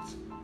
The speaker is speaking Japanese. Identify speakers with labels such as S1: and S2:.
S1: チン